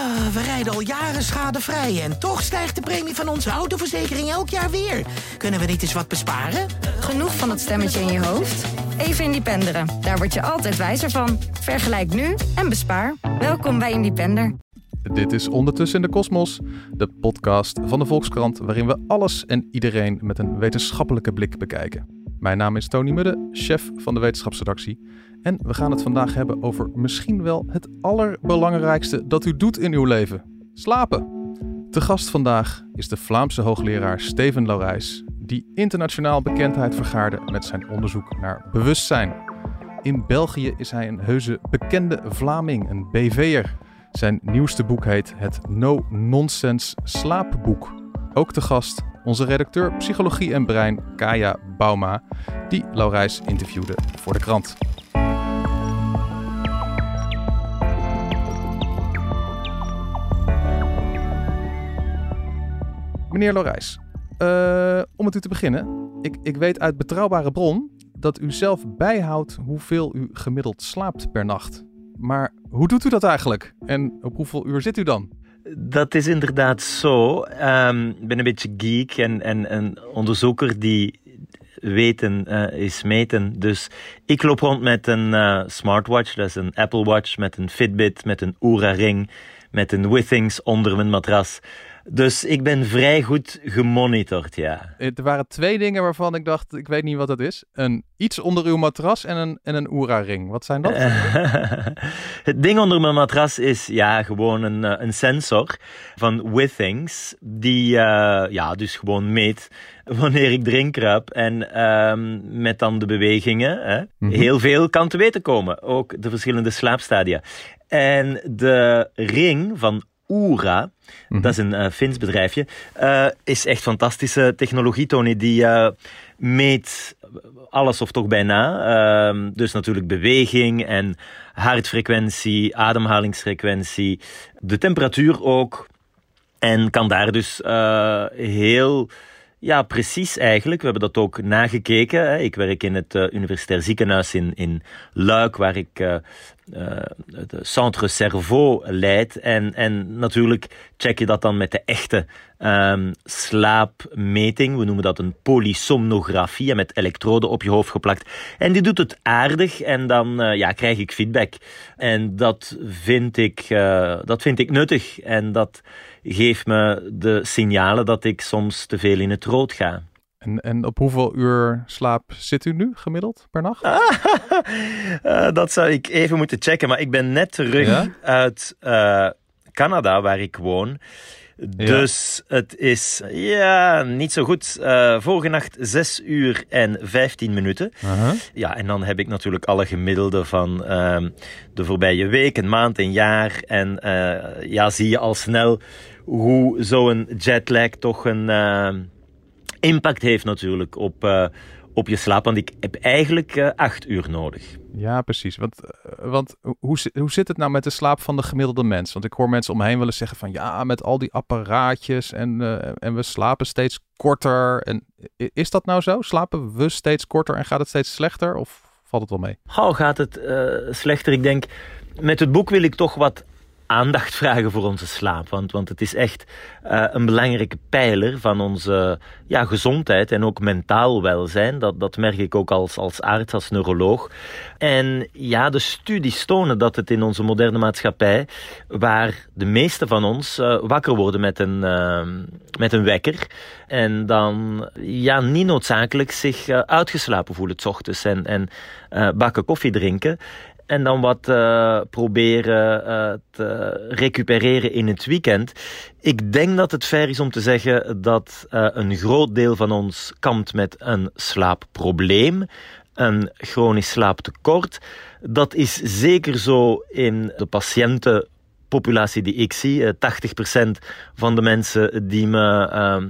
Ah, we rijden al jaren schadevrij en toch stijgt de premie van onze autoverzekering elk jaar weer. Kunnen we niet eens wat besparen? Genoeg van dat stemmetje in je hoofd? Even Independeren. Daar word je altijd wijzer van. Vergelijk nu en bespaar. Welkom bij Independer. Dit is Ondertussen in de Kosmos, de podcast van de Volkskrant, waarin we alles en iedereen met een wetenschappelijke blik bekijken. Mijn naam is Tony Mudde, chef van de wetenschapsredactie. En we gaan het vandaag hebben over misschien wel het allerbelangrijkste dat u doet in uw leven: slapen. Te gast vandaag is de Vlaamse hoogleraar Steven Laurijs, die internationaal bekendheid vergaarde met zijn onderzoek naar bewustzijn. In België is hij een heuse bekende Vlaming, een BV'er. Zijn nieuwste boek heet het No Nonsense Slaapboek. Ook te gast onze redacteur Psychologie en Brein, Kaya Bauma, die Laurijs interviewde voor de krant. Meneer Laurijs, uh, om met u te beginnen. Ik, ik weet uit betrouwbare bron dat u zelf bijhoudt hoeveel u gemiddeld slaapt per nacht. Maar hoe doet u dat eigenlijk? En op hoeveel uur zit u dan? Dat is inderdaad zo. Um, ik ben een beetje geek en, en een onderzoeker die weten uh, is meten. Dus ik loop rond met een uh, smartwatch, dat is een Apple Watch, met een Fitbit, met een Oura Ring, met een Withings onder mijn matras. Dus ik ben vrij goed gemonitord, ja. Er waren twee dingen waarvan ik dacht, ik weet niet wat dat is. Een iets onder uw matras en een, en een Oura-ring. Wat zijn dat? het ding onder mijn matras is ja, gewoon een, eh, een sensor van Withings. Die uh, ja, dus gewoon meet wanneer ik erin kruip. En um, met dan de bewegingen. Hè, mm -hmm. Heel veel kan te weten komen. Ook de verschillende slaapstadia. En de ring van Oura, mm-hmm. dat is een uh, Fins bedrijfje, uh, is echt fantastische technologie, Tony. Die uh, meet alles of toch bijna. Ehm, dus natuurlijk beweging en hartfrequentie, ademhalingsfrequentie, de temperatuur ook. En kan daar dus heel ja, precies eigenlijk. We hebben dat ook nagekeken. Ik werk in het Universitair Ziekenhuis in, in Luik, waar ik het Centre Cerveau leid. En, en natuurlijk check je dat dan met de echte um, slaapmeting. We noemen dat een polysomnografie, met elektroden op je hoofd geplakt. En die doet het aardig en dan ja, krijg ik feedback. En dat vind ik, dat vind ik nuttig. En dat geeft me de signalen dat ik soms te veel in het rood ga. En, en op hoeveel uur slaap zit u nu gemiddeld per nacht? uh, dat zou ik even moeten checken. Maar ik ben net terug ja? uit uh, Canada, waar ik woon. Dus ja. het is ja, niet zo goed. Uh, vorige nacht 6 uur en 15 minuten. Uh -huh. Ja, en dan heb ik natuurlijk alle gemiddelden van uh, de voorbije week, een maand, een jaar. En ja, zie je al snel hoe zo'n jetlag toch een impact heeft natuurlijk op, uh, op je slaap. Want ik heb eigenlijk uh, acht uur nodig. Ja, precies. Want, uh, want hoe, hoe zit het nou met de slaap van de gemiddelde mens? Want ik hoor mensen om me willen zeggen van ja, met al die apparaatjes en, en we slapen steeds korter. En is dat nou zo? Slapen we steeds korter en gaat het steeds slechter? Of valt het wel mee? Gauw gaat het slechter. Ik denk, met het boek wil ik toch wat aandacht vragen voor onze slaap. Want, want het is echt uh, een belangrijke pijler van onze ja, gezondheid en ook mentaal welzijn. Dat, dat merk ik ook als, als arts, als neuroloog. En ja, de studies tonen dat het in onze moderne maatschappij, waar de meeste van ons uh, wakker worden met een, uh, met een wekker. En dan ja, niet noodzakelijk zich uitgeslapen voelen s ochtends en, en bakken koffie drinken. En dan wat uh, proberen uh, te recupereren in het weekend. Ik denk dat het fair is om te zeggen dat uh, een groot deel van ons kampt met een slaapprobleem. Een chronisch slaaptekort. Dat is zeker zo in de patiënten populatie die ik zie. 80% van de mensen die me uh,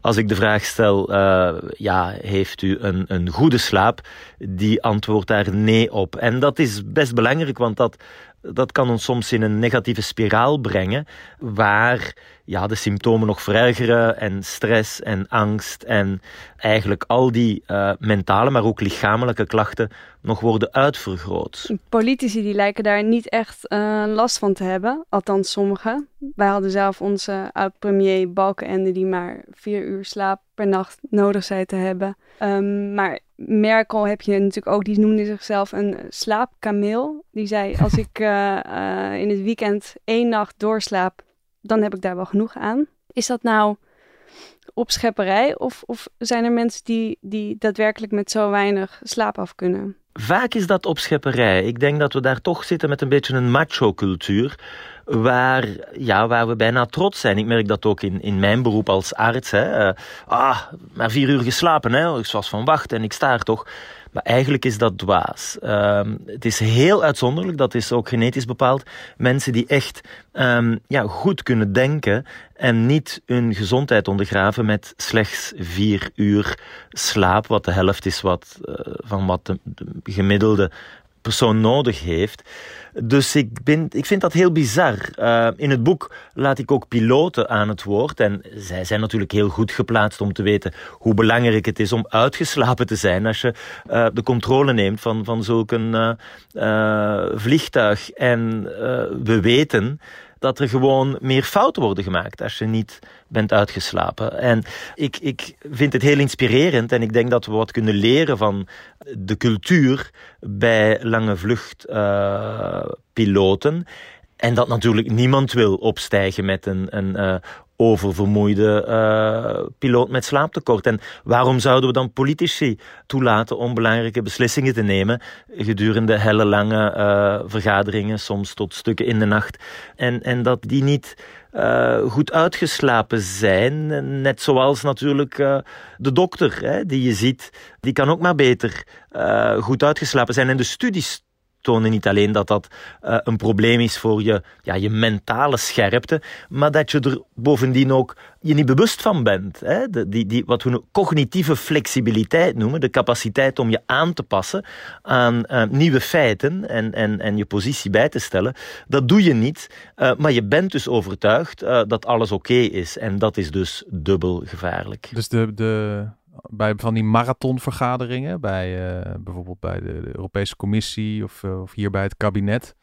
als ik de vraag stel: uh, ja, heeft u een, een goede slaap? Die antwoordt daar nee op. En dat is best belangrijk, want dat dat kan ons soms in een negatieve spiraal brengen, waar ja, de symptomen nog verergeren en stress en angst en eigenlijk al die uh, mentale, maar ook lichamelijke klachten nog worden uitvergroot. Politici die lijken daar niet echt uh, last van te hebben, althans sommigen. Wij hadden zelf onze oud-premier Balkenende die maar vier uur slaap per nacht nodig zei te hebben. Um, maar Merkel heb je natuurlijk ook, die noemde zichzelf een slaapkameel. Die zei, als ik uh, uh, in het weekend één nacht doorslaap, dan heb ik daar wel genoeg aan. Is dat nou opschepperij of, of zijn er mensen die, die daadwerkelijk met zo weinig slaap af kunnen? Vaak is dat opschepperij. Ik denk dat we daar toch zitten met een beetje een macho-cultuur waar, ja, waar we bijna trots zijn. Ik merk dat ook in, in mijn beroep als arts. Hè. Uh, ah, maar vier uur geslapen, hè. ik was van wacht en ik sta er toch. Maar eigenlijk is dat dwaas. Um, het is heel uitzonderlijk, dat is ook genetisch bepaald. Mensen die echt um, ja, goed kunnen denken en niet hun gezondheid ondergraven met slechts vier uur slaap, wat de helft is wat, uh, van wat de gemiddelde persoon nodig heeft. Dus ik, ik vind dat heel bizar. Uh, in het boek laat ik ook piloten aan het woord. En zij zijn natuurlijk heel goed geplaatst om te weten hoe belangrijk het is om uitgeslapen te zijn als je uh, de controle neemt van, van zulk een uh, vliegtuig. En we weten dat er gewoon meer fouten worden gemaakt als je niet bent uitgeslapen. En ik, ik vind het heel inspirerend en ik denk dat we wat kunnen leren van de cultuur bij lange vluchtpiloten. Uh, en dat natuurlijk niemand wil opstijgen met een, een uh, oververmoeide uh, piloot met slaaptekort. En waarom zouden we dan politici toelaten om belangrijke beslissingen te nemen gedurende hele lange uh, vergaderingen, soms tot stukken in de nacht, en, en dat die niet uh, goed uitgeslapen zijn. Net zoals natuurlijk de dokter, hè, die je ziet, die kan ook maar beter goed uitgeslapen zijn. En de studies tonen niet alleen dat dat uh, een probleem is voor je, ja, je mentale scherpte, maar dat je er bovendien ook je niet bewust van bent. Hè? Die, die, wat we cognitieve flexibiliteit noemen, de capaciteit om je aan te passen aan uh, nieuwe feiten en, en, en je positie bij te stellen, dat doe je niet, uh, maar je bent dus overtuigd dat alles oké is. En dat is dus dubbel gevaarlijk. Dus de, de, bij van die marathonvergaderingen, bij, uh, bijvoorbeeld bij de, Europese Commissie of, uh, of hier bij het kabinet.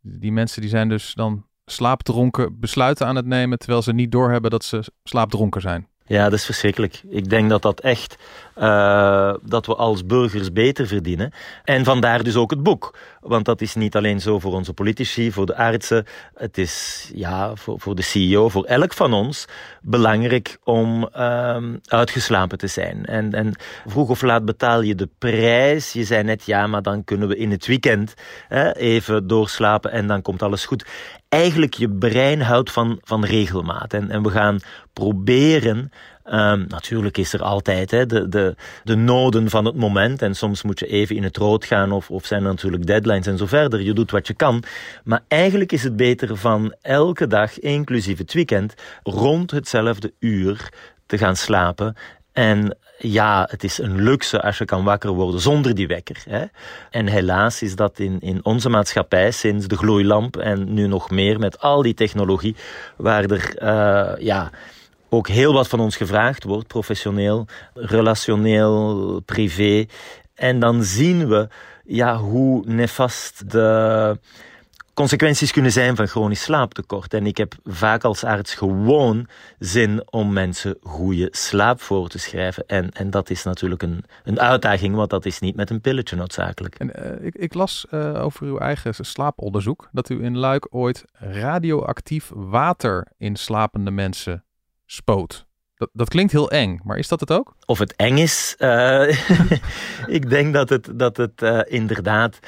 Die mensen die zijn dus dan slaapdronken besluiten aan het nemen, terwijl ze niet doorhebben dat ze slaapdronken zijn. Ja, dat is verschrikkelijk. Ik denk dat dat echt, uh, dat we als burgers beter verdienen. En vandaar dus ook het boek. Want dat is niet alleen zo voor onze politici, voor de artsen. Het is ja, voor, voor de CEO, voor elk van ons belangrijk om uh, uitgeslapen te zijn. En, en vroeg of laat betaal je de prijs. Je zei net, ja, maar dan kunnen we in het weekend hè, even doorslapen en dan komt alles goed eigenlijk je brein houdt van, van regelmaat. En, en we gaan proberen. Um, natuurlijk is er altijd hè, de, de, de noden van het moment. En soms moet je even in het rood gaan, of, of zijn er natuurlijk deadlines en zo verder. Je doet wat je kan. Maar eigenlijk is het beter van elke dag, inclusief het weekend, rond hetzelfde uur te gaan slapen. En ja, het is een luxe als je kan wakker worden zonder die wekker. Hè? En helaas is dat in, in onze maatschappij sinds de gloeilamp en nu nog meer met al die technologie, waar er uh, ja, ook heel wat van ons gevraagd wordt, professioneel, relationeel, privé. En dan zien we ja, hoe nefast de consequenties kunnen zijn van chronisch slaaptekort. En ik heb vaak als arts gewoon zin om mensen goede slaap voor te schrijven. En, en dat is natuurlijk een, een uitdaging, want dat is niet met een pilletje noodzakelijk. En, uh, ik, ik, las uh, over uw eigen slaaponderzoek dat u in Luik ooit radioactief water in slapende mensen spoot. Dat, dat, klinkt heel eng, maar is dat het ook? Of het eng is? Uh, ik denk dat het, dat het uh, inderdaad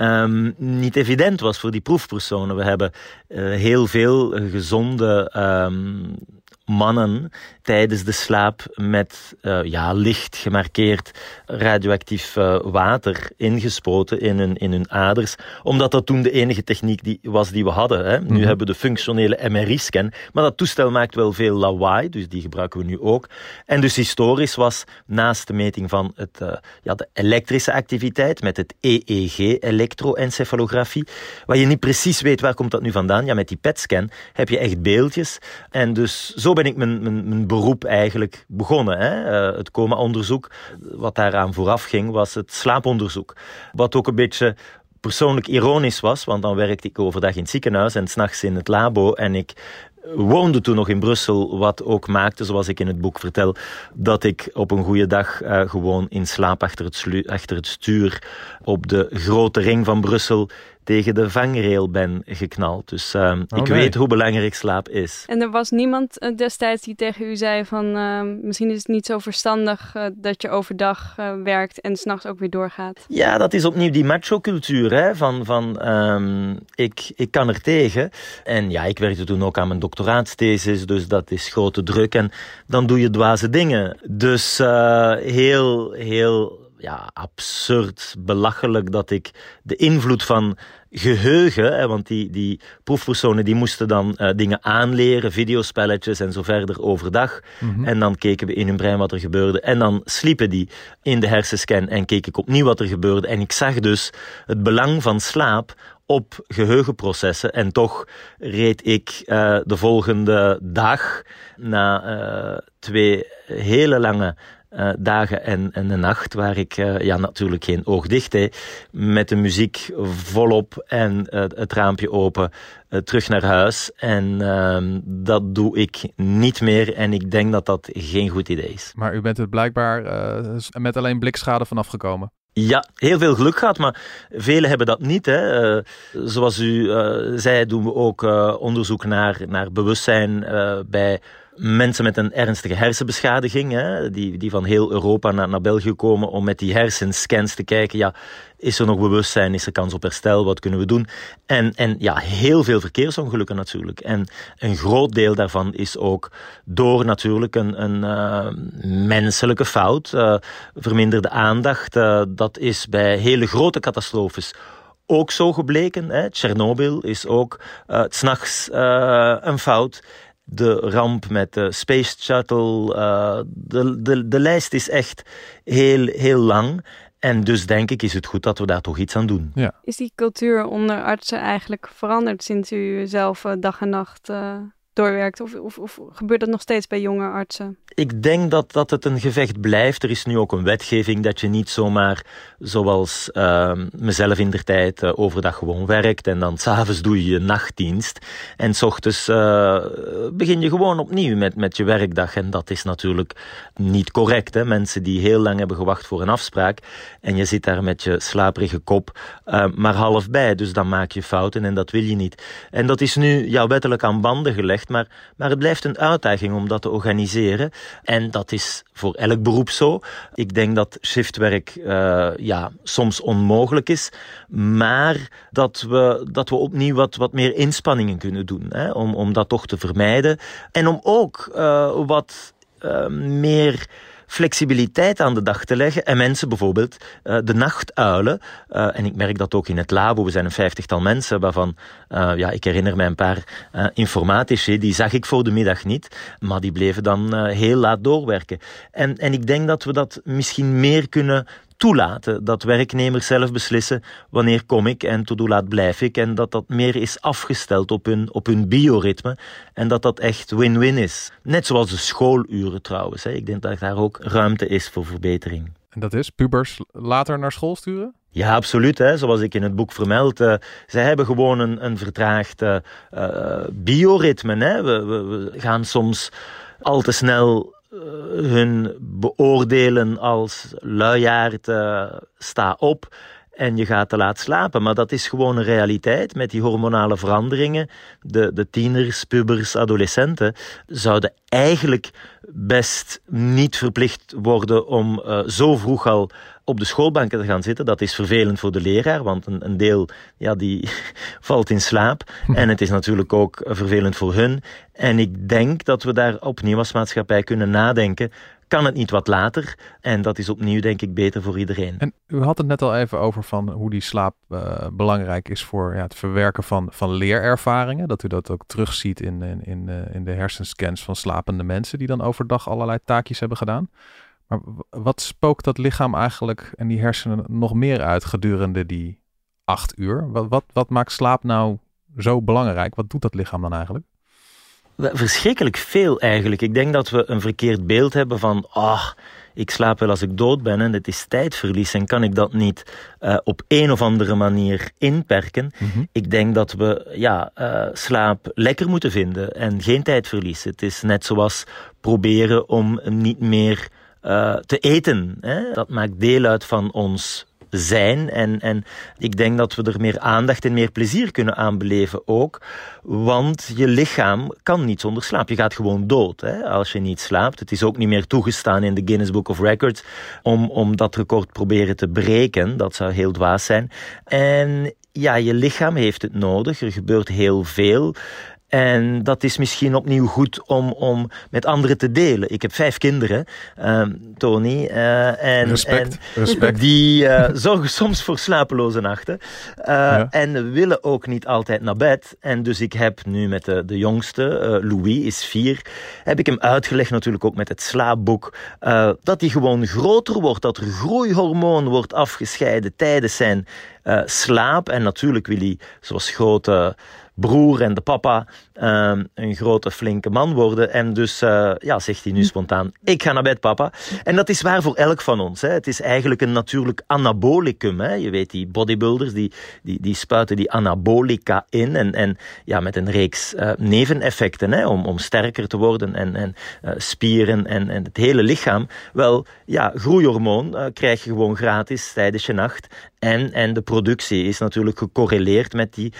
um, niet evident was voor die proefpersonen. We hebben uh, heel veel gezonde um, mannen tijdens de slaap met uh, ja, licht gemarkeerd radioactief uh, water ingespoten in hun, in hun aders. Omdat dat toen de enige techniek die, was die we hadden. Hè. Nu mm -hmm. hebben we de functionele MRI-scan. Maar dat toestel maakt wel veel lawaai, dus die gebruiken we nu ook. En dus historisch was naast de meting van het, uh, ja, de elektrische activiteit met het EEG, elektroencefalografie, waar je niet precies weet waar komt dat nu vandaan. Ja, met die PET-scan heb je echt beeldjes. En dus zo ben ik mijn, mijn, mijn beroep eigenlijk begonnen. Hè. Uh, het coma-onderzoek, wat daaraan vooraf ging, was het slaaponderzoek. Wat ook een beetje persoonlijk ironisch was, want dan werkte ik overdag in het ziekenhuis en s'nachts in het labo en ik woonde toen nog in Brussel, wat ook maakte, zoals ik in het boek vertel, dat ik op een goede dag uh, gewoon in slaap achter het, achter het stuur op de grote ring van Brussel tegen de vangrail ben geknald. Dus uh, oh, ik nee. weet hoe belangrijk slaap is. En er was niemand uh, destijds die tegen u zei van uh, misschien is het niet zo verstandig dat je overdag werkt en s'nachts ook weer doorgaat? Ja, dat is opnieuw die macho-cultuur hè, van, van um, ik, ik kan er tegen. En ja, ik werkte toen ook aan mijn doctoraatsthesis, dus dat is grote druk en dan doe je dwaze dingen. Dus heel, heel ja, absurd, belachelijk dat ik de invloed van geheugen, hè, want die, die proefpersonen die moesten dan uh, dingen aanleren, videospelletjes en zo verder overdag. Mm -hmm. En dan keken we in hun brein wat er gebeurde. En dan sliepen die in de hersenscan en keek ik opnieuw wat er gebeurde. En ik zag dus het belang van slaap op geheugenprocessen. En toch reed ik uh, de volgende dag na uh, twee hele lange uh, dagen en, en de nacht, waar ik uh, ja, natuurlijk geen oog dicht heb, met de muziek volop en uh, het raampje open, terug naar huis. En ehm, dat doe ik niet meer en ik denk dat dat geen goed idee is. Maar u bent er blijkbaar met alleen blikschade vanaf gekomen. Ja, heel veel geluk gehad, maar velen hebben dat niet. Hè. Uh, zoals u uh, zei, doen we ook uh, onderzoek naar, naar bewustzijn bij mensen met een ernstige hersenbeschadiging, hè, die, die van heel Europa naar, naar België komen om met die hersenscans te kijken, ja, is er nog bewustzijn, is er kans op herstel, wat kunnen we doen? En, en ja, heel veel verkeersongelukken natuurlijk. En een groot deel daarvan is ook door natuurlijk een, een uh, menselijke fout, uh, verminderde aandacht. Uh, dat is bij hele grote catastrofes ook zo gebleken. Tsjernobyl is ook uh, s'nachts een fout de ramp met de Space Shuttle. Uh, de, de, de lijst is echt heel, heel lang. En dus denk ik is het goed dat we daar toch iets aan doen. Ja. Is die cultuur onder artsen eigenlijk veranderd sinds u zelf uh, dag en nacht uh, doorwerkt? Of, of, of, gebeurt dat nog steeds bij jonge artsen? Ik denk dat, dat het een gevecht blijft. Er is nu ook een wetgeving dat je niet zomaar, zoals uh, mezelf in der tijd, uh, overdag gewoon werkt en dan s'avonds doe je je nachtdienst. En s ochtends uh, begin je gewoon opnieuw met, met je werkdag. En dat is natuurlijk niet correct. Hè? Mensen die heel lang hebben gewacht voor een afspraak en je zit daar met je slaperige kop uh, maar half bij. Dus dan maak je fouten en dat wil je niet. En dat is nu ja, wettelijk aan banden gelegd, maar, maar het blijft een uitdaging om dat te organiseren. En dat is voor elk beroep zo. Ik denk dat shiftwerk uh, ja, soms onmogelijk is, maar dat we, dat we opnieuw wat, wat meer inspanningen kunnen doen hè, om, om dat toch te vermijden. En om ook uh, wat uh, meer flexibiliteit aan de dag te leggen. En mensen bijvoorbeeld uh, de nachtuilen. Uh, en ik merk dat ook in het labo. We zijn een vijftigtal mensen waarvan, uh, ja, ik herinner mij een paar informatici, die zag ik voor de middag niet. Maar die bleven dan heel laat doorwerken. En, en ik denk dat we dat misschien meer kunnen toelaten. Dat werknemers zelf beslissen wanneer kom ik en tot hoe laat blijf ik. En dat dat meer is afgesteld op hun, op hun bioritme. En dat dat echt win-win is. Net zoals de schooluren trouwens. Hè. Ik denk dat daar ook ruimte is voor verbetering. En dat is pubers later naar school sturen? Ja, absoluut. Hè. Zoals ik in het boek vermeld. Uh, zij hebben gewoon een, een vertraagd uh, bioritme. Hè. We, we, we gaan soms al te snel hun beoordelen als luiaard, uh, sta op. en je gaat te laat slapen. Maar dat is gewoon een realiteit met die hormonale veranderingen. De, de tieners, pubers, adolescenten zouden eigenlijk best niet verplicht worden om uh, zo vroeg al op de schoolbanken te gaan zitten. Dat is vervelend voor de leraar, want een, een deel ja, die valt in slaap. Hm. En het is natuurlijk ook vervelend voor hun. En ik denk dat we daar opnieuw als maatschappij kunnen nadenken kan het niet wat later? En dat is opnieuw, denk ik, beter voor iedereen. En u had het net al even over van hoe die slaap uh, belangrijk is voor ja, het verwerken van, van leerervaringen. Dat u dat ook terugziet in, in, in, uh, in de hersenscans van slapende mensen die dan overdag allerlei taakjes hebben gedaan. Maar wat spookt dat lichaam eigenlijk en die hersenen nog meer uit gedurende die acht uur? Wat, wat, wat maakt slaap nou zo belangrijk? Wat doet dat lichaam dan eigenlijk? Verschrikkelijk veel eigenlijk. Ik denk dat we een verkeerd beeld hebben van, ah, ik slaap wel als ik dood ben en het is tijdverlies en kan ik dat niet uh, op een of andere manier inperken. Mm-hmm. Ik denk dat we ja, uh, slaap lekker moeten vinden en geen tijdverlies. Het is net zoals proberen om niet meer uh, te eten. Hè? Dat maakt deel uit van ons zijn. En, en ik denk dat we er meer aandacht en meer plezier kunnen aan beleven ook. Want je lichaam kan niet zonder slaap. Je gaat gewoon dood hè, als je niet slaapt. Het is ook niet meer toegestaan in de Guinness Book of Records om, om dat record proberen te breken. Dat zou heel dwaas zijn. En ja, je lichaam heeft het nodig. Er gebeurt heel veel. En dat is misschien opnieuw goed om, om met anderen te delen. Ik heb vijf kinderen, um, Tony. Uh, en, respect, en respect. Die uh, zorgen soms voor slapeloze nachten. Ja. En willen ook niet altijd naar bed. En dus ik heb nu met de, de jongste, Louis is vier, heb ik hem uitgelegd natuurlijk ook met het slaapboek. dat hij gewoon groter wordt, dat er groeihormoon wordt afgescheiden tijdens zijn slaap. En natuurlijk wil hij, zoals grote broer en de papa um, een grote flinke man worden. En dus uh, ja, zegt hij nu spontaan, ik ga naar bed papa. En dat is waar voor elk van ons. Hè. Het is eigenlijk een natuurlijk anabolicum. Hè. Je weet, die bodybuilders, die, die, die spuiten die anabolica in. En, en ja, met een reeks uh, neveneffecten hè, om, om sterker te worden. En, en uh, spieren en, en het hele lichaam. Wel, ja, groeihormoon krijg je gewoon gratis tijdens je nacht. En, en de productie is natuurlijk gecorreleerd met die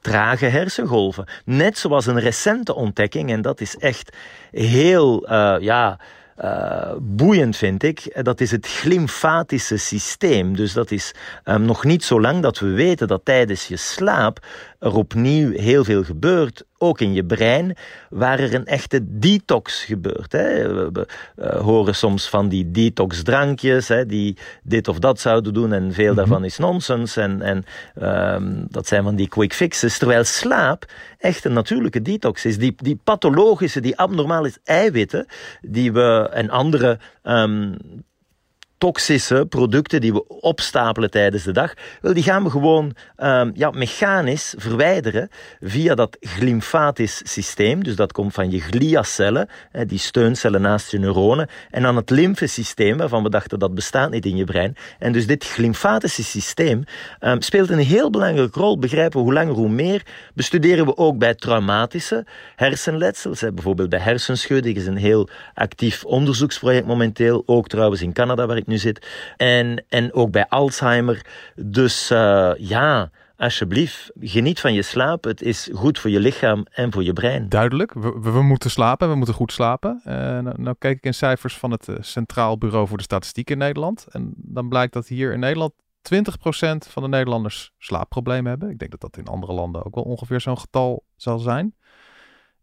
trage hersengolven. Net zoals een recente ontdekking, en dat is echt heel, uh, ja, uh, boeiend vind ik, dat is het glymphatische systeem. Dus dat is um, nog niet zo lang dat we weten dat tijdens je slaap er opnieuw heel veel gebeurt, ook in je brein, waar er een echte detox gebeurt. Hè. We, uh, horen soms van die detox-drankjes, hè, die dit of dat zouden doen, en veel -hmm. daarvan is nonsens. En, en um, dat zijn van die quick fixes. Terwijl slaap echt een natuurlijke detox is. Die, die pathologische, die abnormale eiwitten, die we en andere um, toxische producten die we opstapelen tijdens de dag, wel, die gaan we gewoon um, ja, mechanisch verwijderen via dat glymfatisch systeem. Dus dat komt van je gliacellen, die steuncellen naast je neuronen, en dan het lymfesysteem, waarvan we dachten dat bestaat niet in je brein. En dus dit glymfatische systeem um, speelt een heel belangrijke rol. Begrijpen we hoe langer hoe meer. Bestuderen we ook bij traumatische hersenletsels. Bijvoorbeeld bij hersenschudding is een heel actief onderzoeksproject momenteel. Ook trouwens in Canada, waar ik nu zit. En, en ook bij Alzheimer. Dus uh, ja, alsjeblieft, geniet van je slaap. Het is goed voor je lichaam en voor je brein. Duidelijk, we, we moeten slapen, we moeten goed slapen. Uh, nou, nou kijk ik in cijfers van het eh, Centraal Bureau voor de Statistiek in Nederland. En dan blijkt dat hier in Nederland 20% van de Nederlanders slaapproblemen hebben. Ik denk dat dat in andere landen ook wel ongeveer zo'n getal zal zijn.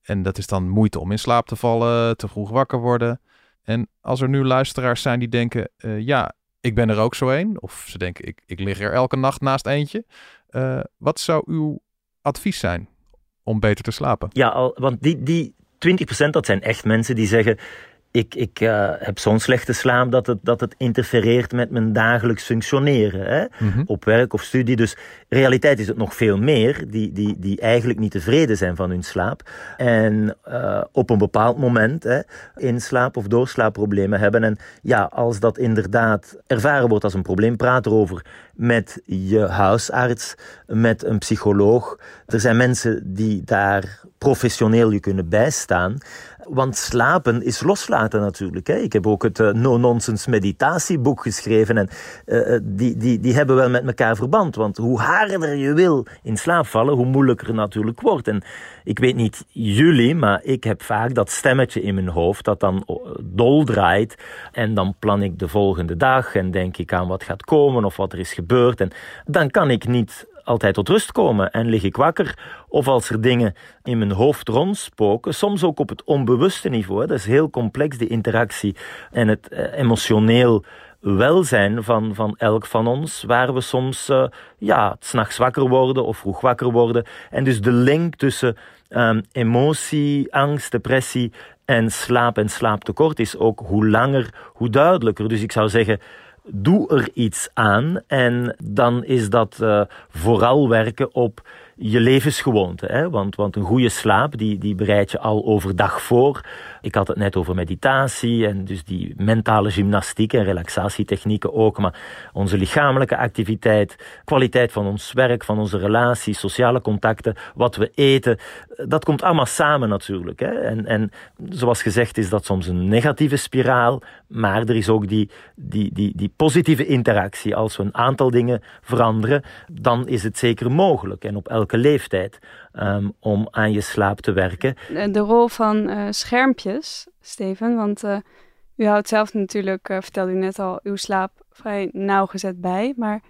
En dat is dan moeite om in slaap te vallen, te vroeg wakker worden. En als er nu luisteraars zijn die denken, uh, ja, ik ben er ook zo een. Of ze denken, ik, ik lig er elke nacht naast eentje. Uh, wat zou uw advies zijn om beter te slapen? Ja, al, want die, die 20% dat zijn echt mensen die zeggen ik, ik uh, heb zo'n slechte slaap dat het, dat het interfereert met mijn dagelijks functioneren. Hè? Mm -hmm. Op werk of studie. Dus realiteit is het nog veel meer. Die, die, die eigenlijk niet tevreden zijn van hun slaap. En uh, op een bepaald moment hè, in slaap- of doorslaapproblemen hebben. En ja, als dat inderdaad ervaren wordt als een probleem, praat erover met je huisarts, met een psycholoog. Er zijn mensen die daar professioneel je kunnen bijstaan. Want slapen is loslaten natuurlijk. Hè. Ik heb ook het uh, no-nonsense meditatieboek geschreven. En uh, die, die, die hebben wel met elkaar verband. Want hoe harder je wil in slaap vallen, hoe moeilijker het natuurlijk wordt. En ik weet niet jullie, maar ik heb vaak dat stemmetje in mijn hoofd dat dan dol draait. En dan plan ik de volgende dag en denk ik aan wat gaat komen of wat er is gebeurd. En dan kan ik niet altijd tot rust komen en lig ik wakker. Of als er dingen in mijn hoofd rondspoken, soms ook op het onbewuste niveau. Dat is heel complex, die interactie en het eh, emotioneel welzijn van, van elk van ons, waar we soms uh, ja, s'nachts wakker worden of vroeg wakker worden. En dus de link tussen um, emotie, angst, depressie en slaap en slaaptekort is ook hoe langer, hoe duidelijker. Dus ik zou zeggen, doe er iets aan. En dan is dat uh, vooral werken op je levensgewoonte. Hè? Want, want een goede slaap, die, die bereid je al overdag voor. Ik had het net over meditatie en dus die mentale gymnastiek en relaxatietechnieken ook. Maar onze lichamelijke activiteit, kwaliteit van ons werk, van onze relaties, sociale contacten, wat we eten, dat komt allemaal samen natuurlijk. Hè? En, en zoals gezegd is dat soms een negatieve spiraal, maar er is ook die, die, die, die positieve interactie. Als we een aantal dingen veranderen, dan is het zeker mogelijk. En op elke leeftijd um, om aan je slaap te werken. De rol van uh, schermpjes, Steven, want uh, u houdt zelf natuurlijk, uh, vertelde u net al, uw slaap vrij nauwgezet bij. Maar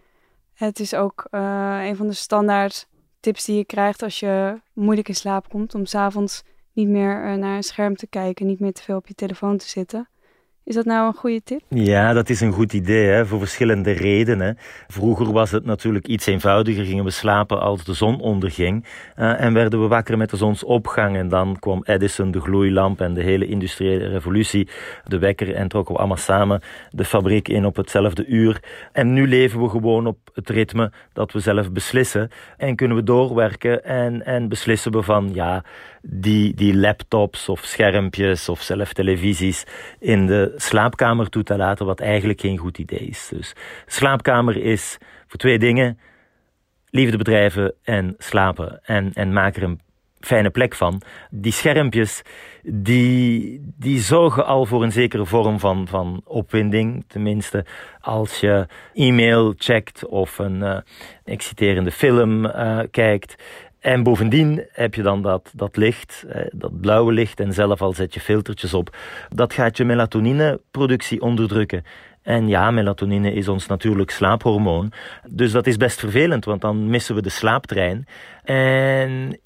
het is ook een van de standaard tips die je krijgt als je moeilijk in slaap komt, om s'avonds niet meer naar een scherm te kijken, niet meer te veel op je telefoon te zitten. Is dat nou een goede tip? Ja, dat is een goed idee hè, voor verschillende redenen. Vroeger was het natuurlijk iets eenvoudiger. Gingen we slapen als de zon onderging. Uh, en werden we wakker met de zonsopgang. En dan kwam Edison, de gloeilamp en de hele industriële revolutie. De wekker en trokken we allemaal samen de fabriek in op hetzelfde uur. En nu leven we gewoon op het ritme dat we zelf beslissen. En kunnen we doorwerken en, en beslissen we van ja, die, die laptops of schermpjes of zelf televisies in de slaapkamer toe te laten, wat eigenlijk geen goed idee is. Dus slaapkamer is voor twee dingen: liefde bedrijven en slapen. En, en maak er een fijne plek van. Die schermpjes, die, die zorgen al voor een zekere vorm van, van opwinding. Tenminste, als je e-mail checkt of een uh, exciterende film uh, kijkt. En bovendien heb je dan dat, dat licht, dat blauwe licht, en zelf al zet je filtertjes op. Dat gaat je melatonineproductie onderdrukken. En ja, melatonine is ons natuurlijk slaaphormoon. Dus dat is best vervelend, want dan missen we de slaaptrein. En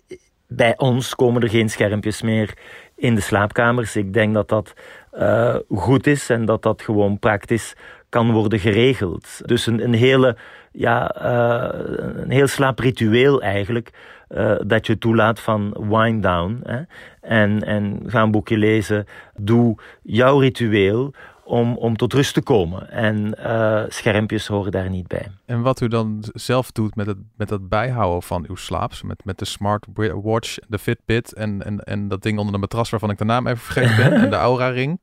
bij ons komen er geen schermpjes meer in de slaapkamers. Ik denk dat dat uh, goed is en dat dat gewoon praktisch kan worden geregeld. Dus een, hele, ja, uh, een heel slaapritueel eigenlijk uh, dat je toelaat van wind down. Hè? En, en ga een boekje lezen. Doe jouw ritueel om, om tot rust te komen. En uh, schermpjes horen daar niet bij. En wat u dan zelf doet met het, met het bijhouden van uw slaap, met, met de smartwatch, de Fitbit en, en, en dat ding onder de matras waarvan ik de naam even vergeten ben, en de Aura Ring.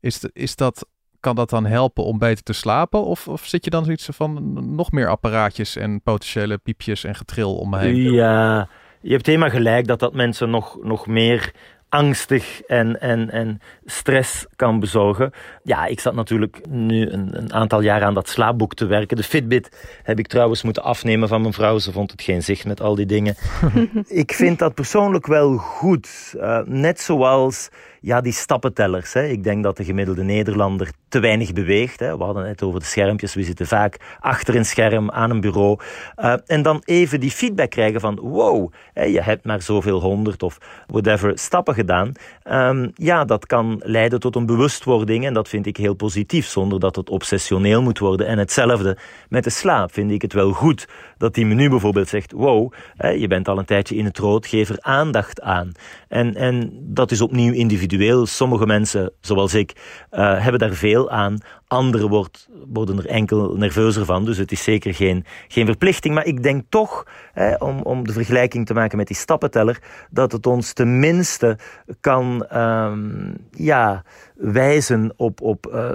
Is, de, is dat kan dat dan helpen om beter te slapen? Of, of zit je dan zoiets van nog meer apparaatjes en potentiële piepjes en getril om me heen? Ja, je hebt helemaal gelijk dat dat mensen nog, nog meer angstig en, en, en stress kan bezorgen. Ja, ik zat natuurlijk nu een, een, aantal jaar aan dat slaapboek te werken. De Fitbit heb ik trouwens moeten afnemen van mijn vrouw. Ze vond het geen zicht met al die dingen. ik vind dat persoonlijk wel goed. Uh, net zoals ja, die stappentellers. Hè. Ik denk dat de gemiddelde Nederlander te weinig beweegt. Hè. We hadden het over de schermpjes. We zitten vaak achter een scherm aan een bureau. Uh, en dan even die feedback krijgen van wow, hè, je hebt maar zoveel honderd of whatever stappen gedaan. Um, ja, dat kan leiden tot een bewustwording en dat vind ik heel positief, zonder dat het obsessioneel moet worden. En hetzelfde met de slaap vind ik het wel goed dat die menu bijvoorbeeld zegt, wow, hè, je bent al een tijdje in het rood, geef er aandacht aan. En, en dat is opnieuw individueel. Sommige mensen, zoals ik, uh, hebben daar veel aan. Anderen worden er enkel nerveuzer van. Dus het is zeker geen, geen verplichting. Maar ik denk toch, hè, om, om de vergelijking te maken met die stappenteller, dat het ons tenminste kan um, ja, wijzen op, op uh,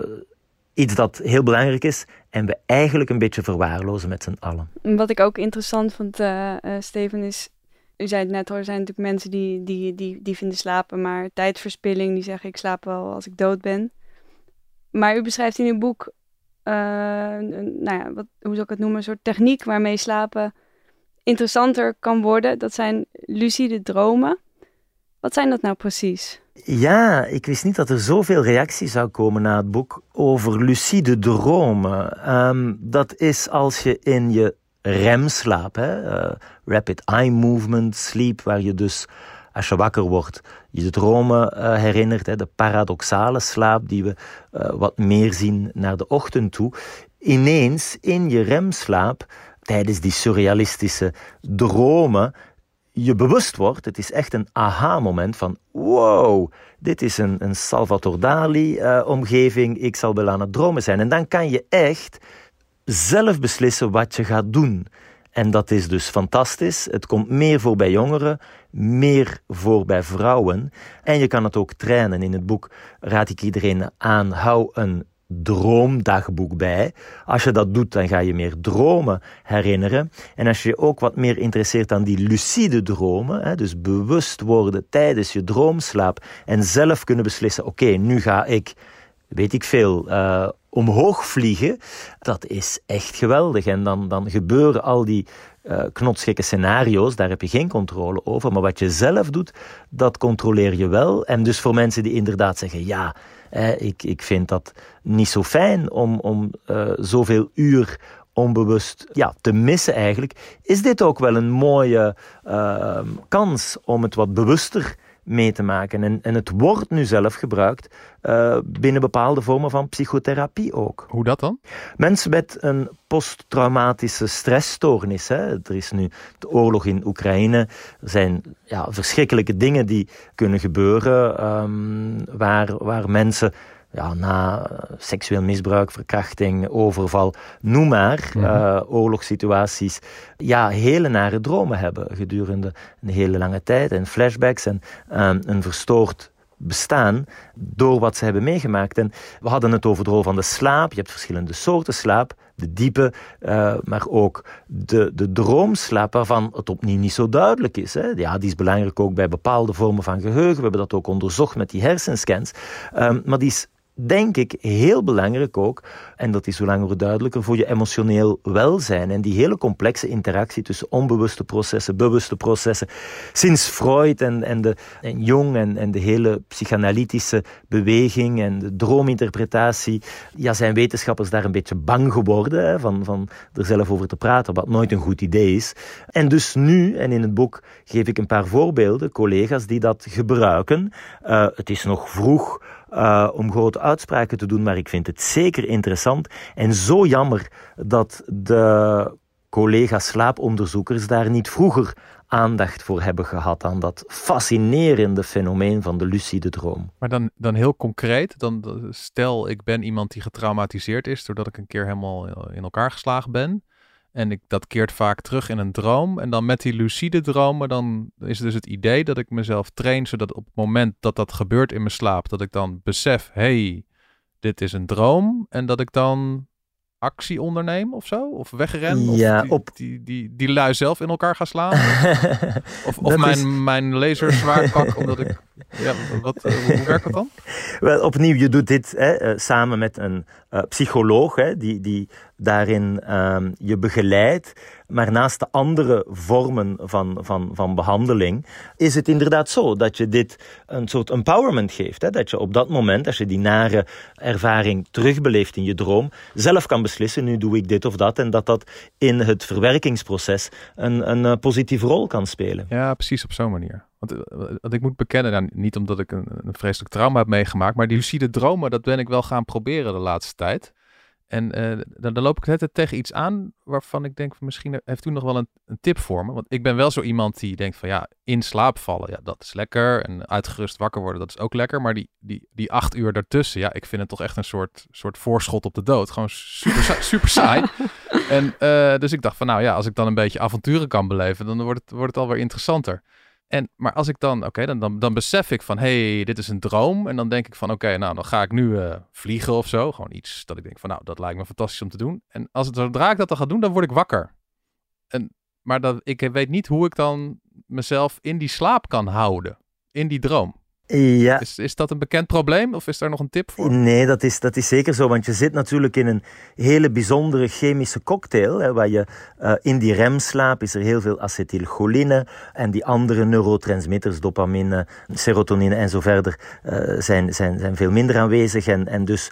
iets dat heel belangrijk is en we eigenlijk een beetje verwaarlozen met z'n allen. Wat ik ook interessant vond, uh, Steven, is u zei het net hoor, er zijn natuurlijk mensen die, die, die, die vinden slapen maar tijdverspilling. Die zeggen ik slaap wel als ik dood ben. Maar u beschrijft in uw boek, uh, nou ja, wat, hoe zou ik het noemen, een soort techniek waarmee slapen interessanter kan worden. Dat zijn lucide dromen. Wat zijn dat nou precies? Ja, ik wist niet dat er zoveel reactie zou komen na het boek over lucide dromen. Um, dat is als je in je remslaap, hè, uh, rapid eye movement sleep, waar je dus als je wakker wordt, je de dromen uh, herinnert, hè, de paradoxale slaap die we uh, wat meer zien naar de ochtend toe. Ineens in je remslaap, tijdens die surrealistische dromen, je bewust wordt, het is echt een aha-moment van wow, dit is een, een Salvador Dali-omgeving, ik zal wel aan het dromen zijn. En dan kan je echt zelf beslissen wat je gaat doen. En dat is dus fantastisch. Het komt meer voor bij jongeren, meer voor bij vrouwen. En je kan het ook trainen. In het boek raad ik iedereen aan, hou een droomdagboek bij. Als je dat doet, dan ga je meer dromen herinneren. En als je je ook wat meer interesseert aan die lucide dromen, dus bewust worden tijdens je droomslaap en zelf kunnen beslissen, oké, nu ga ik, weet ik veel, uh, omhoog vliegen, dat is echt geweldig. En dan, dan gebeuren al die uh, knotsgekke scenario's, daar heb je geen controle over. Maar wat je zelf doet, dat controleer je wel. En dus voor mensen die inderdaad zeggen, ja, eh, ik, ik vind dat niet zo fijn om, om uh, zoveel uur onbewust ja, te missen eigenlijk, is dit ook wel een mooie uh, kans om het wat bewuster mee te maken. En, en het wordt nu zelf gebruikt uh, binnen bepaalde vormen van psychotherapie ook. Hoe dat dan? Mensen met een posttraumatische stressstoornis. Hè. Er is nu de oorlog in Oekraïne. Er zijn ja, verschrikkelijke dingen die kunnen gebeuren um, waar, waar mensen ja, na seksueel misbruik, verkrachting, overval, noem maar, mm -hmm. uh, oorlogssituaties, ja, hele nare dromen hebben gedurende een hele lange tijd en flashbacks en um, een verstoord bestaan door wat ze hebben meegemaakt. En we hadden het over de rol van de slaap. Je hebt verschillende soorten slaap. De diepe, uh, maar ook de, de droomslaap waarvan het opnieuw niet zo duidelijk is. Hè. Ja, die is belangrijk ook bij bepaalde vormen van geheugen. We hebben dat ook onderzocht met die hersenscans. Um, maar die is denk ik heel belangrijk ook, en dat is hoe langer hoe duidelijker, voor je emotioneel welzijn. En die hele complexe interactie tussen onbewuste processen, bewuste processen. Sinds Freud en, en, de, en Jung en, en de hele psychanalytische beweging en de droominterpretatie, ja, zijn wetenschappers daar een beetje bang geworden van, van er zelf over te praten, wat nooit een goed idee is. En dus nu, en in het boek geef ik een paar voorbeelden, collega's die dat gebruiken. Uh, het is nog vroeg uh, om grote uitspraken te doen, maar ik vind het zeker interessant. En zo jammer dat de collega's slaaponderzoekers daar niet vroeger aandacht voor hebben gehad aan dat fascinerende fenomeen van de lucide droom. Maar dan, dan heel concreet, dan, stel ik ben iemand die getraumatiseerd is doordat ik een keer helemaal in elkaar geslagen ben. En ik, dat keert vaak terug in een droom. En dan met die lucide dromen, dan is dus het idee dat ik mezelf train, zodat op het moment dat dat gebeurt in mijn slaap, dat ik dan besef, hey, dit is een droom. En dat ik dan actie onderneem of zo? Of wegren? Of ja, die, op... die, die, die lui zelf in elkaar gaan slaan? of of mijn, is... mijn laser zwaar pak omdat ik... Ja, wat, hoe werkt dat dan? Wel, opnieuw, je doet dit hè, uh, samen met een uh, psycholoog hè, die, die daarin uh, je begeleidt. Maar naast de andere vormen van, van, van behandeling is het inderdaad zo dat je dit een soort empowerment geeft. Hè? Dat je op dat moment, als je die nare ervaring terugbeleeft in je droom, zelf kan beslissen, nu doe ik dit of dat. En dat dat in het verwerkingsproces een, een uh, positieve rol kan spelen. Ja, precies op zo'n manier. Want, want ik moet bekennen, nou, niet omdat ik een, een vreselijk trauma heb meegemaakt, maar die lucide dromen, dat ben ik wel gaan proberen de laatste tijd. En uh, dan, dan, loop ik net tegen iets aan waarvan ik denk, misschien heeft u nog wel een, een, tip voor me. Want ik ben wel zo iemand die denkt van ja, in slaap vallen, ja, dat is lekker. En uitgerust wakker worden, dat is ook lekker. Maar die, die, die acht uur daartussen, ja, ik vind het toch echt een soort, soort voorschot op de dood. Gewoon super, super saai. en uh, dus ik dacht van nou ja, als ik dan een beetje avonturen kan beleven, dan wordt het, wordt het alweer interessanter. En, maar als ik dan, oké, dan, dan, dan besef ik van, hé, hey, dit is een droom. En dan denk ik van, oké, nou, dan ga ik nu uh, vliegen of zo. Gewoon iets dat ik denk van, nou, dat lijkt me fantastisch om te doen. En als het, zodra ik dat dan ga doen, dan word ik wakker. En, maar dat, ik weet niet hoe ik dan mezelf in die slaap kan houden. In die droom. Ja. Is, is dat een bekend probleem of is daar nog een tip voor? Nee, dat is, dat is zeker zo, want je zit natuurlijk in een hele bijzondere chemische cocktail. Hè, waar je uh, in die remslaap is er heel veel acetylcholine en die andere neurotransmitters, dopamine, serotonine en zo verder, uh, zijn, zijn, zijn veel minder aanwezig. En, en dus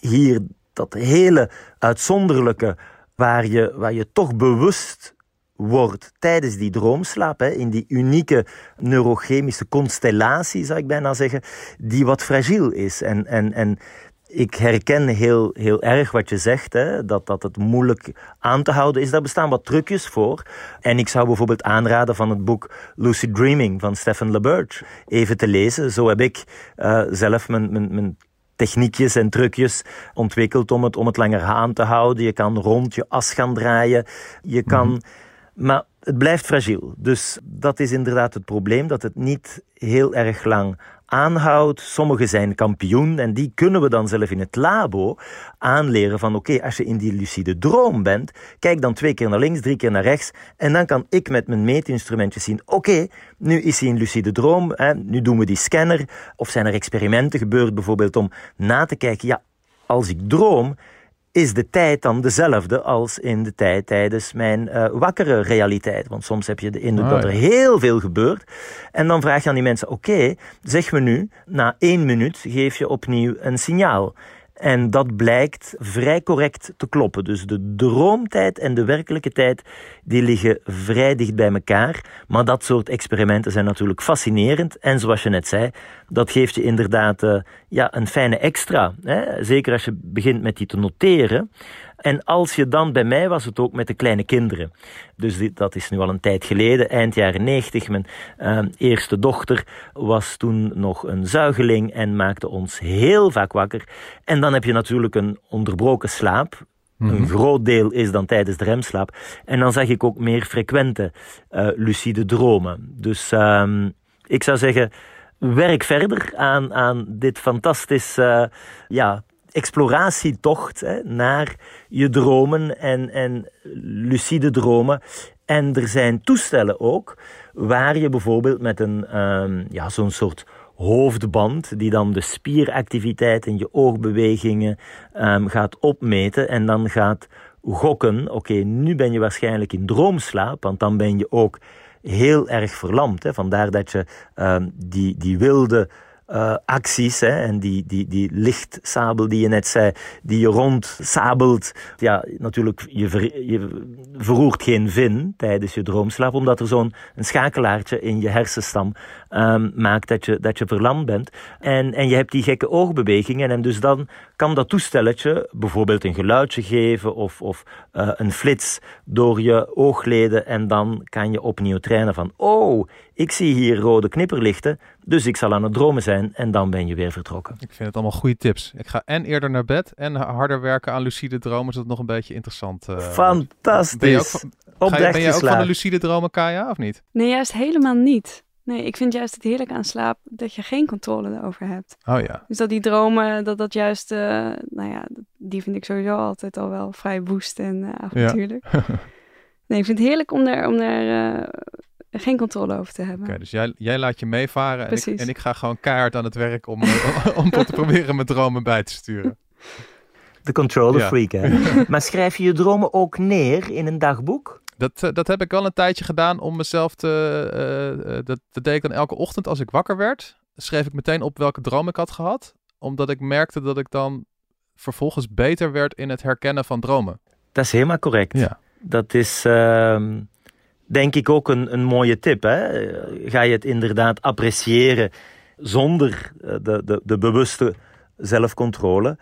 hier dat hele uitzonderlijke, waar je, waar je toch bewust wordt tijdens die droomslaap, in die unieke neurochemische constellatie, zou ik bijna zeggen, die wat fragiel is. En, en, en ik herken heel, heel erg wat je zegt, hè, dat, dat het moeilijk aan te houden is. Daar bestaan wat trucjes voor. En ik zou bijvoorbeeld aanraden van het boek Lucid Dreaming van Stephen LeBurge even te lezen. Zo heb ik uh, zelf mijn, mijn, mijn techniekjes en trucjes ontwikkeld om het, om het langer aan te houden. Je kan rond je as gaan draaien. Je kan... -hmm maar het blijft fragiel. Dus dat is inderdaad het probleem, dat het niet heel erg lang aanhoudt. Sommigen zijn kampioen en die kunnen we dan zelf in het labo aanleren van oké, als je in die lucide droom bent, kijk dan twee keer naar links, drie keer naar rechts en dan kan ik met mijn meetinstrumentjes zien, oké, nu is hij in lucide droom, hè, nu doen we die scanner of zijn er experimenten gebeurd bijvoorbeeld om na te kijken, ja, als ik droom, is de tijd dan dezelfde als in de tijd tijdens mijn uh, wakkere realiteit. Want soms heb je de indruk oh, dat er heel veel gebeurt. En dan vraag je aan die mensen, oké, okay, zeg me nu, na één minuut geef je opnieuw een signaal. En dat blijkt vrij correct te kloppen. Dus de droomtijd en de werkelijke tijd die liggen vrij dicht bij elkaar. Maar dat soort experimenten zijn natuurlijk fascinerend. En zoals je net zei, dat geeft je inderdaad uh, ja, een fijne extra. Hè? Zeker als je begint met die te noteren. En als je dan, bij mij was het ook met de kleine kinderen. Dus dit, dat is nu al een tijd geleden, eind jaren negentig. Mijn uh, eerste dochter was toen nog een zuigeling en maakte ons heel vaak wakker. En dan heb je natuurlijk een onderbroken slaap. Mm -hmm. Een groot deel is dan tijdens de remslaap. En dan zag ik ook meer frequente uh, lucide dromen. Dus um, ik zou zeggen, werk verder aan, aan dit fantastisch ja, exploratietocht hè, naar je dromen en, en lucide dromen. En er zijn toestellen ook waar je bijvoorbeeld met een, um, ja, zo'n soort hoofdband die dan de spieractiviteit en je oogbewegingen um, gaat opmeten en dan gaat gokken. Oké, nu ben je waarschijnlijk in droomslaap, want dan ben je ook heel erg verlamd. Hè. Vandaar dat je um, die, die wilde uh, acties hè, en die, die, die lichtsabel die je net zei, die je rondsabelt. Ja, natuurlijk, je, ver, je verroert geen vin tijdens je droomslaap, omdat er zo'n schakelaartje in je hersenstam um, maakt dat je, dat je verlamd bent. En, en je hebt die gekke oogbewegingen en dus dan kan dat toestelletje bijvoorbeeld een geluidje geven of, of uh, een flits door je oogleden en dan kan je opnieuw trainen van, oh, ik zie hier rode knipperlichten, dus ik zal aan het dromen zijn en dan ben je weer vertrokken. Ik vind het allemaal goede tips. Ik ga en eerder naar bed en harder werken aan lucide dromen, zodat het nog een beetje interessant uh, Fantastisch. Ben je ook van, je, ben je ook van de lucide dromen, Kaya, of niet? Nee, juist helemaal niet. Nee, ik vind juist het heerlijk aan slaap dat je geen controle erover hebt. Oh ja. Dus dat die dromen, dat dat juist, uh, nou ja, die vind ik sowieso altijd al wel vrij woest en uh, avontuurlijk. Ja. nee, ik vind het heerlijk om daar, om daar uh, geen controle over te hebben. Oké, okay, dus jij, jij laat je meevaren en ik, en ik ga gewoon keihard aan het werk om, om te proberen mijn dromen bij te sturen. De controller ja. freak, hè? maar schrijf je je dromen ook neer in een dagboek? Dat, uh, dat heb ik wel een tijdje gedaan om mezelf te... Uh, dat, dat deed ik dan elke ochtend als ik wakker werd. Schreef ik meteen op welke droom ik had gehad. Omdat ik merkte dat ik dan vervolgens beter werd in het herkennen van dromen. Dat is helemaal correct. Ja. Dat is ehm, denk ik ook een, een mooie tip. Hè? Ga je het inderdaad appreciëren zonder de, de, de bewuste zelfcontrole?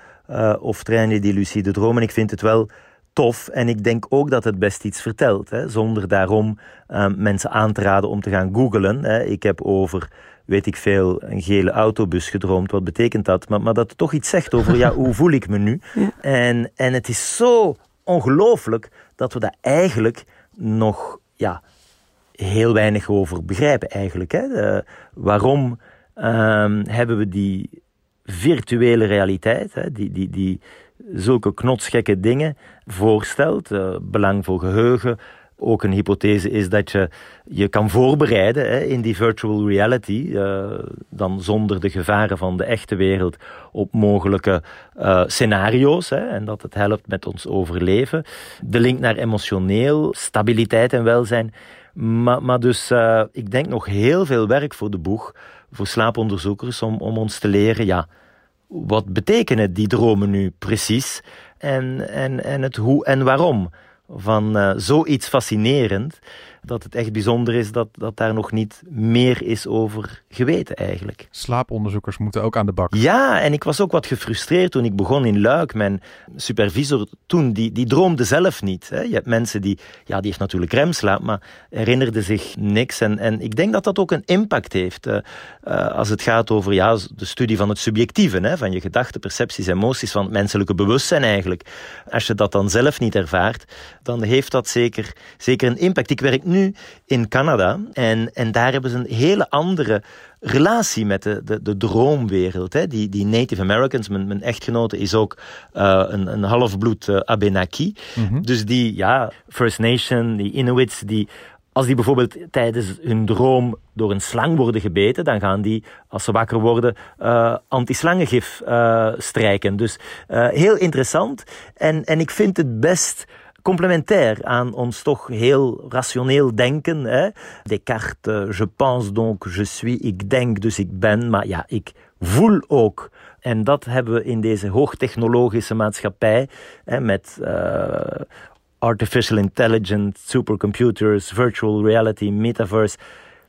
of train je die lucide dromen? Ik vind het wel tof. En ik denk ook dat het best iets vertelt. Hè, zonder daarom uh, mensen aan te raden om te gaan googlen. Hè. Ik heb over, weet ik veel, een gele autobus gedroomd. Wat betekent dat? Maar, maar dat het toch iets zegt over, ja, hoe voel ik me nu? Ja. En, en het is zo ongelooflijk dat we daar eigenlijk nog, ja, heel weinig over begrijpen eigenlijk. Hè. Waarom uh, hebben we die virtuele realiteit, hè, die, die, die zulke knotsgekke dingen voorstelt. Uh, belang voor geheugen, ook een hypothese is dat je je kan voorbereiden hè, in die virtual reality, uh, dan zonder de gevaren van de echte wereld, op mogelijke uh, scenario's. Hè, en dat het helpt met ons overleven. De link naar emotioneel, stabiliteit en welzijn. Maar, maar dus uh, ik denk nog heel veel werk voor de boeg, voor slaaponderzoekers, om, om ons te leren, ja, wat betekenen die dromen nu precies? En, en, en het hoe en waarom van uh, zoiets fascinerend dat het echt bijzonder is dat, dat daar nog niet meer is over geweten eigenlijk. Slaaponderzoekers moeten ook aan de bak. Ja, en ik was ook wat gefrustreerd toen ik begon in Luik. Mijn supervisor toen, die, die droomde zelf niet. Hè. Je hebt mensen die, ja, die heeft natuurlijk remslaap, maar herinnerde zich niks. En, en ik denk dat dat ook een impact heeft uh, uh, als het gaat over ja, de studie van het subjectieve, hè, van je gedachten, percepties, emoties, van het menselijke bewustzijn eigenlijk. Als je dat dan zelf niet ervaart, dan heeft dat zeker, zeker een impact. Ik werk nu in Canada en, en daar hebben ze een hele andere relatie met de, de, de droomwereld. Hè. Die, die Native Americans, mijn, mijn echtgenote is ook uh, een, een halfbloed uh, Abenaki. Mm -hmm. Dus die ja, First Nation, die Inuits, die als die bijvoorbeeld tijdens hun droom door een slang worden gebeten, dan gaan die, als ze wakker worden, uh, anti-slangengif uh, strijken. Dus uh, heel interessant. En, en ik vind het best complementair aan ons toch heel rationeel denken. Hè? Descartes, je pense donc, je suis, ik denk, dus ik ben, maar ja, ik voel ook. En dat hebben we in deze hoogtechnologische maatschappij, hè, met uh, artificial intelligence, supercomputers, virtual reality, metaverse,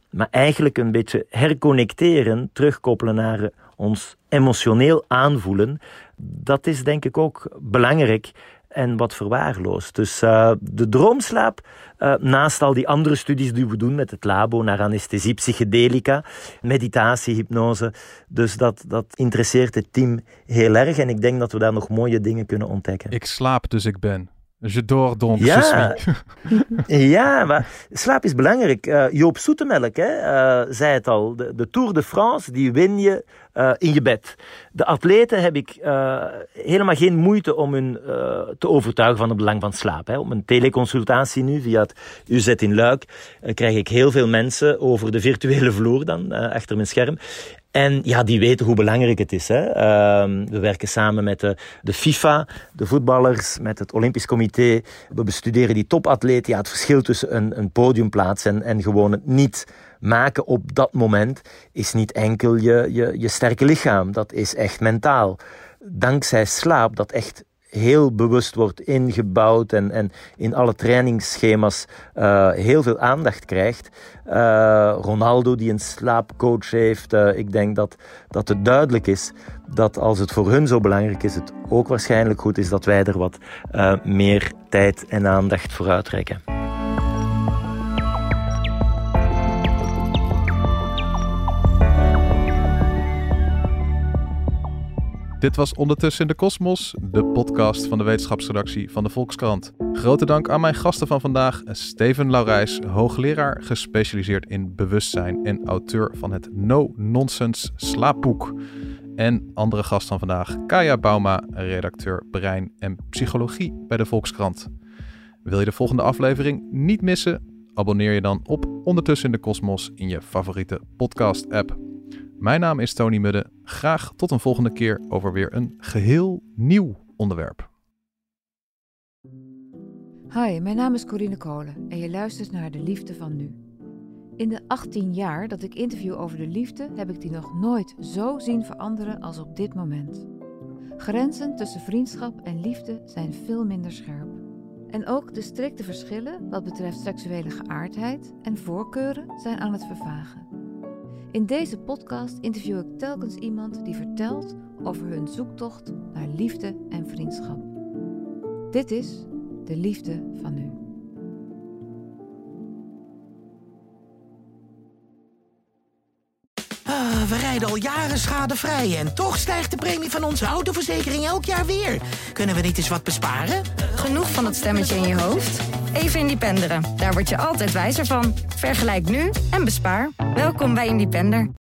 maar eigenlijk een beetje herconnecteren, terugkoppelen naar ons emotioneel aanvoelen. Dat is denk ik ook belangrijk en wat verwaarloosd. Dus uh, de droomslaap, uh, naast al die andere studies die we doen met het labo naar anesthesie, psychedelica, meditatie, hypnose. Dus dat, dat interesseert het team heel erg en ik denk dat we daar nog mooie dingen kunnen ontdekken. Ik slaap dus ik ben. Je dors donc, ja. ja, maar slaap is belangrijk. Uh, Joop Zoetemelk hè, uh, zei het al. De, de, Tour de France, die win je uh, in je bed. De atleten heb ik helemaal geen moeite om hun te overtuigen van het belang van slaap. Hè. Op een teleconsultatie nu, via het UZ in Luik, krijg ik heel veel mensen over de virtuele vloer dan, achter mijn scherm. En ja, die weten hoe belangrijk het is. Hè. Uh, we werken samen met de, de, FIFA, de voetballers, met het Olympisch Comité. We bestuderen die topatleten. Ja, het verschil tussen een, een podiumplaats en, en gewoon het niet maken op dat moment is niet enkel je, je, je sterke lichaam. Dat is echt mentaal. Dankzij slaap, dat echt heel bewust wordt ingebouwd en, en in alle trainingsschema's uh, heel veel aandacht krijgt. Uh, Ronaldo die een slaapcoach heeft, uh, ik denk dat, dat het duidelijk is dat als het voor hun zo belangrijk is, het ook waarschijnlijk goed is dat wij er wat meer tijd en aandacht voor uitreiken. Dit was Ondertussen in de Kosmos, de podcast van de wetenschapsredactie van de Volkskrant. Grote dank aan mijn gasten van vandaag, Steven Laurijs, hoogleraar gespecialiseerd in bewustzijn en auteur van het No Nonsense slaapboek. En andere gast van vandaag, Kaya Bauma, redacteur brein en psychologie bij de Volkskrant. Wil je de volgende aflevering niet missen? Abonneer je dan op Ondertussen in de Kosmos in je favoriete podcast-app. Mijn naam is Tony Mudde. Graag tot een volgende keer over weer een geheel nieuw onderwerp. Hi, mijn naam is Corine Kolen en je luistert naar De Liefde van Nu. In de 18 jaar dat ik interview over de liefde heb ik die nog nooit zo zien veranderen als op dit moment. Grenzen tussen vriendschap en liefde zijn veel minder scherp. En ook de strikte verschillen wat betreft seksuele geaardheid en voorkeuren zijn aan het vervagen. In deze podcast interview ik telkens iemand die vertelt over hun zoektocht naar liefde en vriendschap. Dit is de liefde van nu. Ah, we rijden al jaren schadevrij en toch stijgt de premie van onze autoverzekering elk jaar weer. Kunnen we niet eens wat besparen? Genoeg van dat stemmetje in je hoofd? Even Independeren. Daar word je altijd wijzer van. Vergelijk nu en bespaar. Welkom bij Independer.